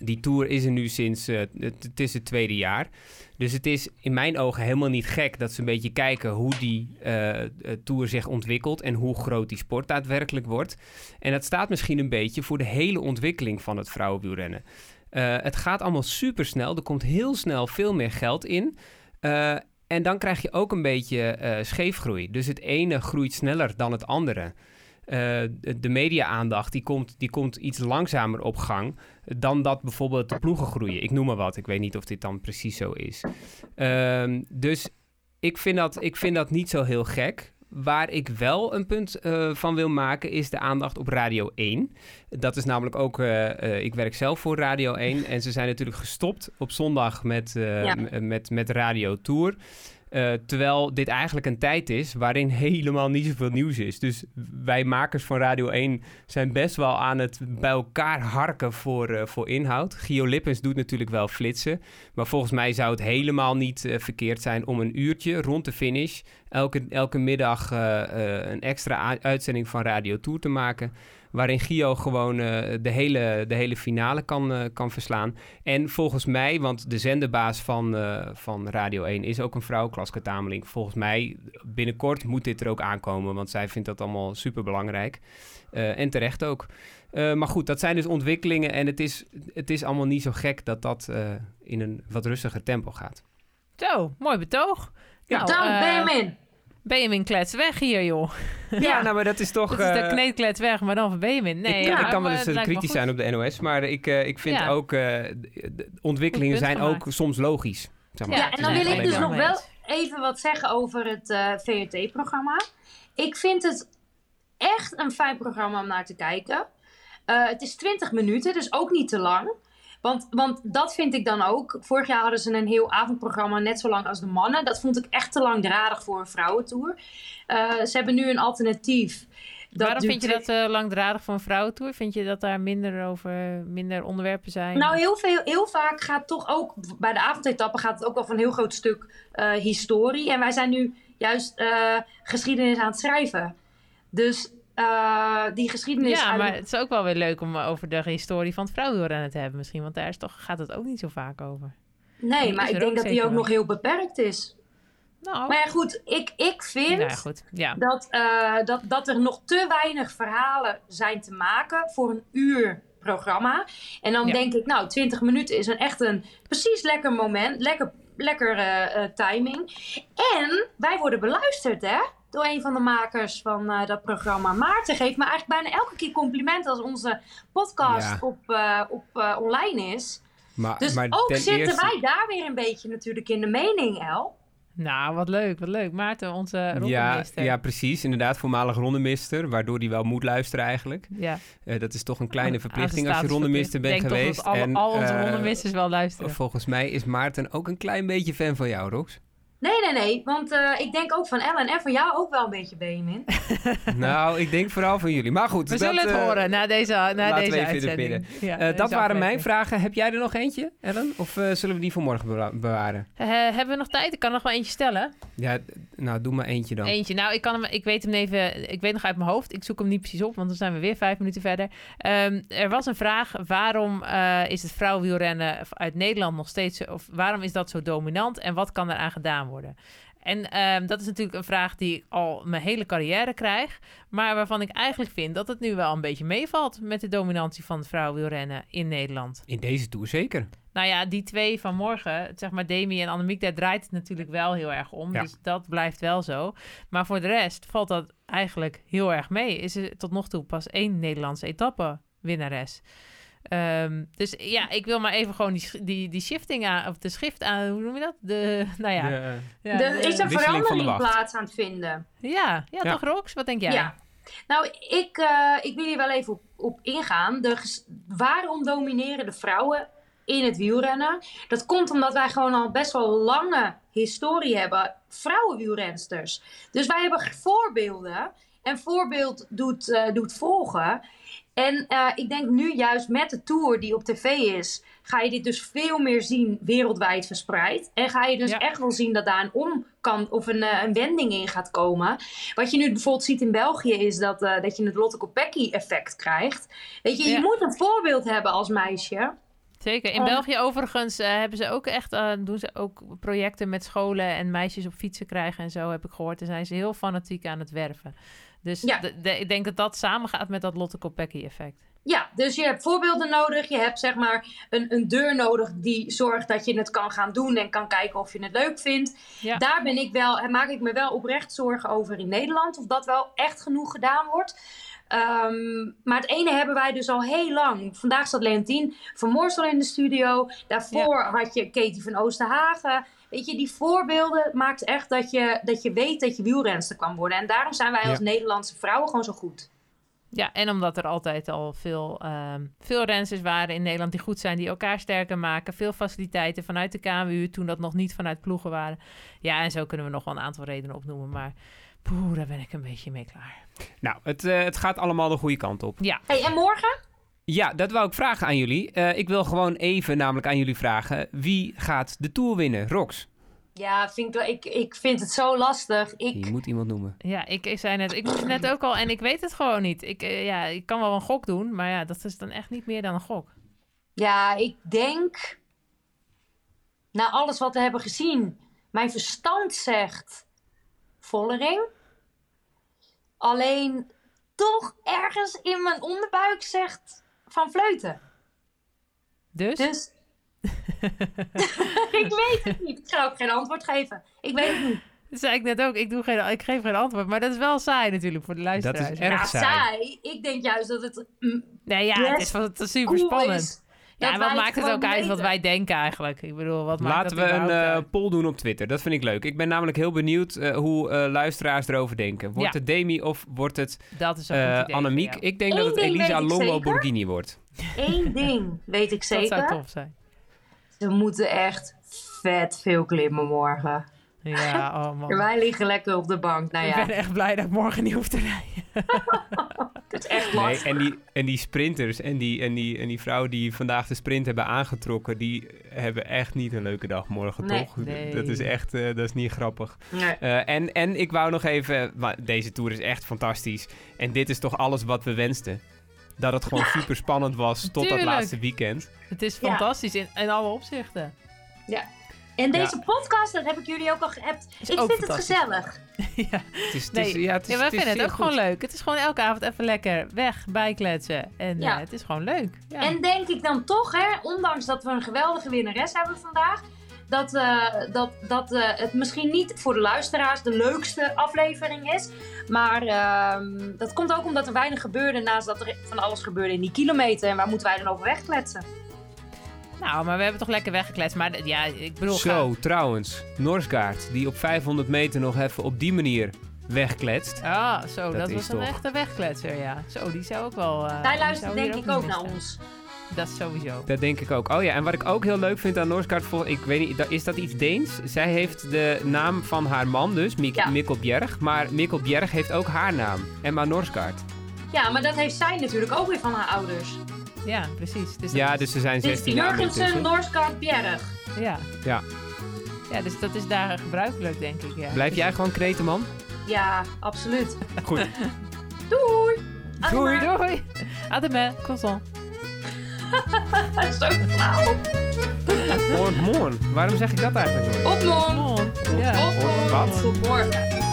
Die tour is er nu sinds, eh, het, is het tweede jaar. Dus het is in mijn ogen helemaal niet gek dat ze een beetje kijken hoe die eh, tour zich ontwikkelt en hoe groot die sport daadwerkelijk wordt. En dat staat misschien een beetje voor de hele ontwikkeling van het vrouwenwielrennen. Het gaat allemaal super snel. Er komt heel snel veel meer geld in. En dan krijg je ook een beetje eh, scheefgroei. Dus het ene groeit sneller dan het andere. Eh, de media-aandacht die komt, die komt iets langzamer op gang dan dat bijvoorbeeld de ploegen groeien. Ik noem maar wat. Ik weet niet of dit dan precies zo is. Ehm, dus ik vind, dat, ik vind dat niet zo heel gek. Waar ik wel een punt eh, van wil maken is de aandacht op Radio 1. Dat is namelijk ook, eh, eh, ik werk zelf voor Radio 1 en ze zijn natuurlijk gestopt op zondag met, Ja. met, met Radio Tour. Eh, terwijl dit eigenlijk een tijd is waarin helemaal niet zoveel nieuws is. Dus wij makers van Radio 1 zijn best wel aan het bij elkaar harken voor, eh, voor inhoud. Gio Lippens doet natuurlijk wel flitsen. Maar volgens mij zou het helemaal niet eh, verkeerd zijn om een uurtje rond de finish... elke, elke middag een extra uitzending van Radio Tour te maken... waarin Gio gewoon eh, de, hele, de hele finale kan, eh, kan verslaan. En volgens mij, want de zenderbaas van, eh, van Radio 1 is ook een vrouw, Klaske Tameling. Volgens mij binnenkort moet dit er ook aankomen, want zij vindt dat allemaal super belangrijk. en terecht ook. Eh, maar goed, dat zijn dus ontwikkelingen en het is, het is allemaal niet zo gek dat dat eh, in een wat rustiger tempo gaat. Zo, mooi betoog. Nou, Dan eh, Benjamin. Klets weg hier, joh. Ja, nou, maar dat is toch... Dat is de eh, kneedklets weg, maar dan van Benjamin. Nee, ik, ja, ik kan wel eens eh, kritisch zijn op de NOS, maar ik, eh, ik vind Ja. ook... eh, de, ontwikkelingen zijn ook soms logisch. Zeg maar. Ja, en dan wil ik dus maar nog wel even wat zeggen over het eh, VRT-programma. Ik vind het echt een fijn programma om naar te kijken. Eh, het is 20 minuten, dus ook niet te lang. Want, want dat vind ik dan ook. Vorig jaar hadden ze een heel avondprogramma, net zo lang als de mannen. Dat vond ik echt te langdradig voor een vrouwentour. Eh, ze hebben nu een alternatief. Dat Waarom vind je dat eh, langdradig voor een vrouwentour? Vind je dat daar minder over, minder onderwerpen zijn? Nou, heel, veel, heel vaak gaat toch ook bij de avondetappen gaat het ook wel van een heel groot stuk eh, historie. En wij zijn nu juist geschiedenis aan het schrijven. Dus eh, die geschiedenis. ja, maar het is ook wel weer leuk om over de historie van het vrouwenwielrennen te hebben misschien. Want daar is toch, gaat het ook niet zo vaak over. nee, maar ik denk dat die ook nog heel beperkt is. Nou, Maar ja, goed, ik, ik vind nou ja, goed. Ja. dat, eh, dat, dat er nog te weinig verhalen zijn te maken voor een uur programma. En dan denk ik, nou, 20 minuten is een echt een precies lekker moment. Lekker lekker eh, timing. En wij worden beluisterd, hè? Door een van de makers van eh, dat programma. Maarten geeft me eigenlijk bijna elke keer complimenten als onze podcast Ja. op, eh, op eh, online is. Maar, Dus maar ook ten zitten eerste- wij daar weer een beetje natuurlijk in de mening, El. Nou, wat leuk, wat leuk. Maarten, onze Ja, rondmeester. ja, precies. Inderdaad, voormalig rondemister. Waardoor hij wel moet luisteren eigenlijk. ja. Eh, dat is toch een kleine verplichting als je rondemister bent Ik denk geweest. toch dat alle, En, al onze rondemisters wel luisteren. Volgens mij is Maarten ook een klein beetje fan van jou, Rox. Nee, nee, nee. Want eh, ik denk ook van Ellen en van jou ook wel een beetje, Benjamin. nou, ik denk vooral van jullie. Maar goed, We dat, zullen het eh, horen na deze, na laten we deze uitzending. Ja, eh, deze dat waren mijn vragen. Heb jij er nog eentje, Ellen? Of eh, zullen we die voor morgen bewa- bewaren? Eh, hebben we nog tijd? Ik kan nog wel eentje stellen. Ja, nou, doe maar eentje dan. Eentje. Nou, ik, kan hem, ik weet hem even. Ik weet nog uit mijn hoofd. Ik zoek hem niet precies op, want dan zijn we weer vijf minuten verder. Ehm, er was een vraag: waarom eh, is het vrouwenwielrennen uit Nederland nog steeds. zo- Of waarom is dat zo dominant en wat kan eraan gedaan worden? En ehm, dat is natuurlijk een vraag die ik al mijn hele carrière krijg. Maar waarvan ik eigenlijk vind dat het nu wel een beetje meevalt met de dominantie van het vrouwenwielrennen in Nederland. In deze tour zeker. Nou ja, die twee van morgen, zeg maar Demi en Annemiek, daar draait het natuurlijk wel heel erg om. Ja. Dus dat blijft wel zo. Maar voor de rest valt dat eigenlijk heel erg mee. Is er tot nog toe pas één Nederlandse etappe winnares. Ehm, dus ja, ik wil maar even gewoon die, die, die shifting aan, of de shift aan, hoe noem je dat? De, nou ja. De- ja, er de- is de verandering plaats aan het vinden. ja, ja, Ja. toch Rox? Wat denk jij? Ja. Nou, ik, eh, ik wil hier wel even op, op ingaan. De, waarom domineren de vrouwen in het wielrennen? Dat komt omdat wij gewoon al best wel lange historie hebben. Vrouwenwielrensters. Dus wij hebben voorbeelden. En voorbeeld doet, eh, doet volgen. En eh, ik denk nu juist met de tour die op tv is, ga je dit dus veel meer zien wereldwijd verspreid. En ga je dus Ja. echt wel zien dat daar een omkant of een, eh, een wending in gaat komen. Wat je nu bijvoorbeeld ziet in België is dat, eh, dat je het Lotte Kopecky effect krijgt. Weet je, je moet een voorbeeld hebben als meisje. Zeker. In België overigens hebben ze ook echt, doen ze ook projecten met scholen en meisjes op fietsen krijgen en zo heb ik gehoord. Daar zijn ze heel fanatiek aan het werven. Dus Ja. de- de- ik denk dat dat samengaat met dat Lotte Kopecky effect. Ja, dus je hebt voorbeelden nodig. Je hebt zeg maar een, een deur nodig die zorgt dat je het kan gaan doen en kan kijken of je het leuk vindt. Ja. Daar ben ik wel, maak ik me wel oprecht zorgen over in Nederland. Of dat wel echt genoeg gedaan wordt. Ehm, maar het ene hebben wij dus al heel lang. Vandaag zat Leontien van Moorsel in de studio. Daarvoor had je Katie van Oosterhagen. Weet je, die voorbeelden maakt echt dat je, dat je weet dat je wielrenster kan worden. En daarom zijn wij Ja. als Nederlandse vrouwen gewoon zo goed. Ja, en omdat er altijd al veel, ehm veel rensters waren in Nederland die goed zijn, die elkaar sterker maken. Veel faciliteiten vanuit de KMU, toen dat nog niet vanuit ploegen waren. Ja, en zo kunnen we nog wel een aantal redenen opnoemen, maar poeh, daar ben ik een beetje mee klaar. Nou, het, eh, het gaat allemaal de goede kant op. Ja, Hey, en morgen? Ja, dat wou ik vragen aan jullie. Eh, ik wil gewoon even namelijk aan jullie vragen. Wie gaat de Tour winnen? Rox, Ja, vind ik, ik, ik vind het zo lastig. je Ik, moet iemand noemen. ja ik, ik zei net, ik moest net ook al en ik weet het gewoon niet. Ik, eh, ja, ik kan wel een gok doen, maar ja, dat is dan echt niet meer dan een gok. ja, ik denk, na alles wat we hebben gezien, mijn verstand zegt Vollering. Alleen toch ergens in mijn onderbuik zegt Van Vleuten. Dus, Dus ik weet het niet. Ik ga ook geen antwoord geven. Ik weet het niet. dat zei ik net ook, ik, doe geen, ik geef geen antwoord, maar dat is wel saai natuurlijk voor de luisteraars. Dat is erg Ja, saai. saai. Ik denk juist dat het mm, Nee, ja, het is, het is super cool spannend. is. Ja, en wat maakt het ook uit wat wij denken eigenlijk? Ik bedoel, wat maakt Laten dat we een eh, uit? poll doen op Twitter. Dat vind ik leuk. Ik ben namelijk heel benieuwd eh, hoe eh, luisteraars erover denken. Wordt Ja. het Demi of wordt het Dat is een eh goed idee. Annemiek? voor jou. Ik denk Eén dat het ding Elisa weet ik Longo zeker. Borghini wordt. Eén ding weet ik Dat zou zeker. tof zijn. Ze moeten echt vet veel klimmen morgen. Ja, oh man. Wij liggen lekker op de bank. Nou Ik ja, ben echt blij dat ik morgen niet hoef te rijden. het is echt Nee, lastig. en die, en die sprinters en die, en, die, en die vrouwen die vandaag de sprint hebben aangetrokken, die hebben echt niet een leuke dag morgen, Nee. toch? Nee. Dat is echt, eh, dat is niet grappig. Nee. Eh, en, en ik wou nog even, deze tour is echt fantastisch. En dit is toch alles wat we wensten. Dat het gewoon super spannend was tot dat laatste weekend. Het is Ja. fantastisch in, in alle opzichten. En deze podcast, dat heb ik jullie ook al geappt. Is Ik ook vind het gezellig. ja. Het is, het Nee, is, ja, het is, ja, wij vinden het ook goed. gewoon leuk. Het is gewoon elke avond even lekker weg, bijkletsen. En Ja. eh, het is gewoon leuk. Ja. En denk ik dan toch, hè, ondanks dat we een geweldige winnares hebben vandaag, dat, eh, dat, dat eh, het misschien niet voor de luisteraars de leukste aflevering is. Maar ehm, dat komt ook omdat er weinig gebeurde naast dat er van alles gebeurde in die kilometer. En waar moeten wij dan over wegkletsen? Nou, maar we hebben toch lekker weggekletst. Maar ja, ik bedoel... Zo, trouwens. Norsgaard, die op 500 meter nog even op die manier wegkletst. Ah, zo, Dat was een echte wegkletser, ja. Zo, die zou ook wel... eh, Zij die luistert denk ik ook naar ons. Dat sowieso. Dat denk ik ook. Oh ja, en wat ik ook heel leuk vind aan Norsgaard, vol- ik weet niet, is dat iets Deens? Zij heeft de naam van haar man dus, Mik Ja. Mikkel Bjerg. Maar Mikkel Bjerg heeft ook haar naam, Emma Norsgaard. Ja, maar dat heeft zij natuurlijk ook weer van haar ouders. Ja, precies. Dus Ja, dus ze zijn Dit is 16 jaar Jurgensen. Noorskaart, Bjerg. ja. Ja. Ja, dus dat is daar gebruikelijk, denk ik, ja. Blijf jij gewoon kretenman? Ja, absoluut. Goed. Doei! Doei. Doei! Ademé, croissant. Zo flauw. Morgen, morgen. Waarom zeg ik dat eigenlijk nooit? Op morgen. Morgen. Ja. Op morgen. Wat? Tot morgen.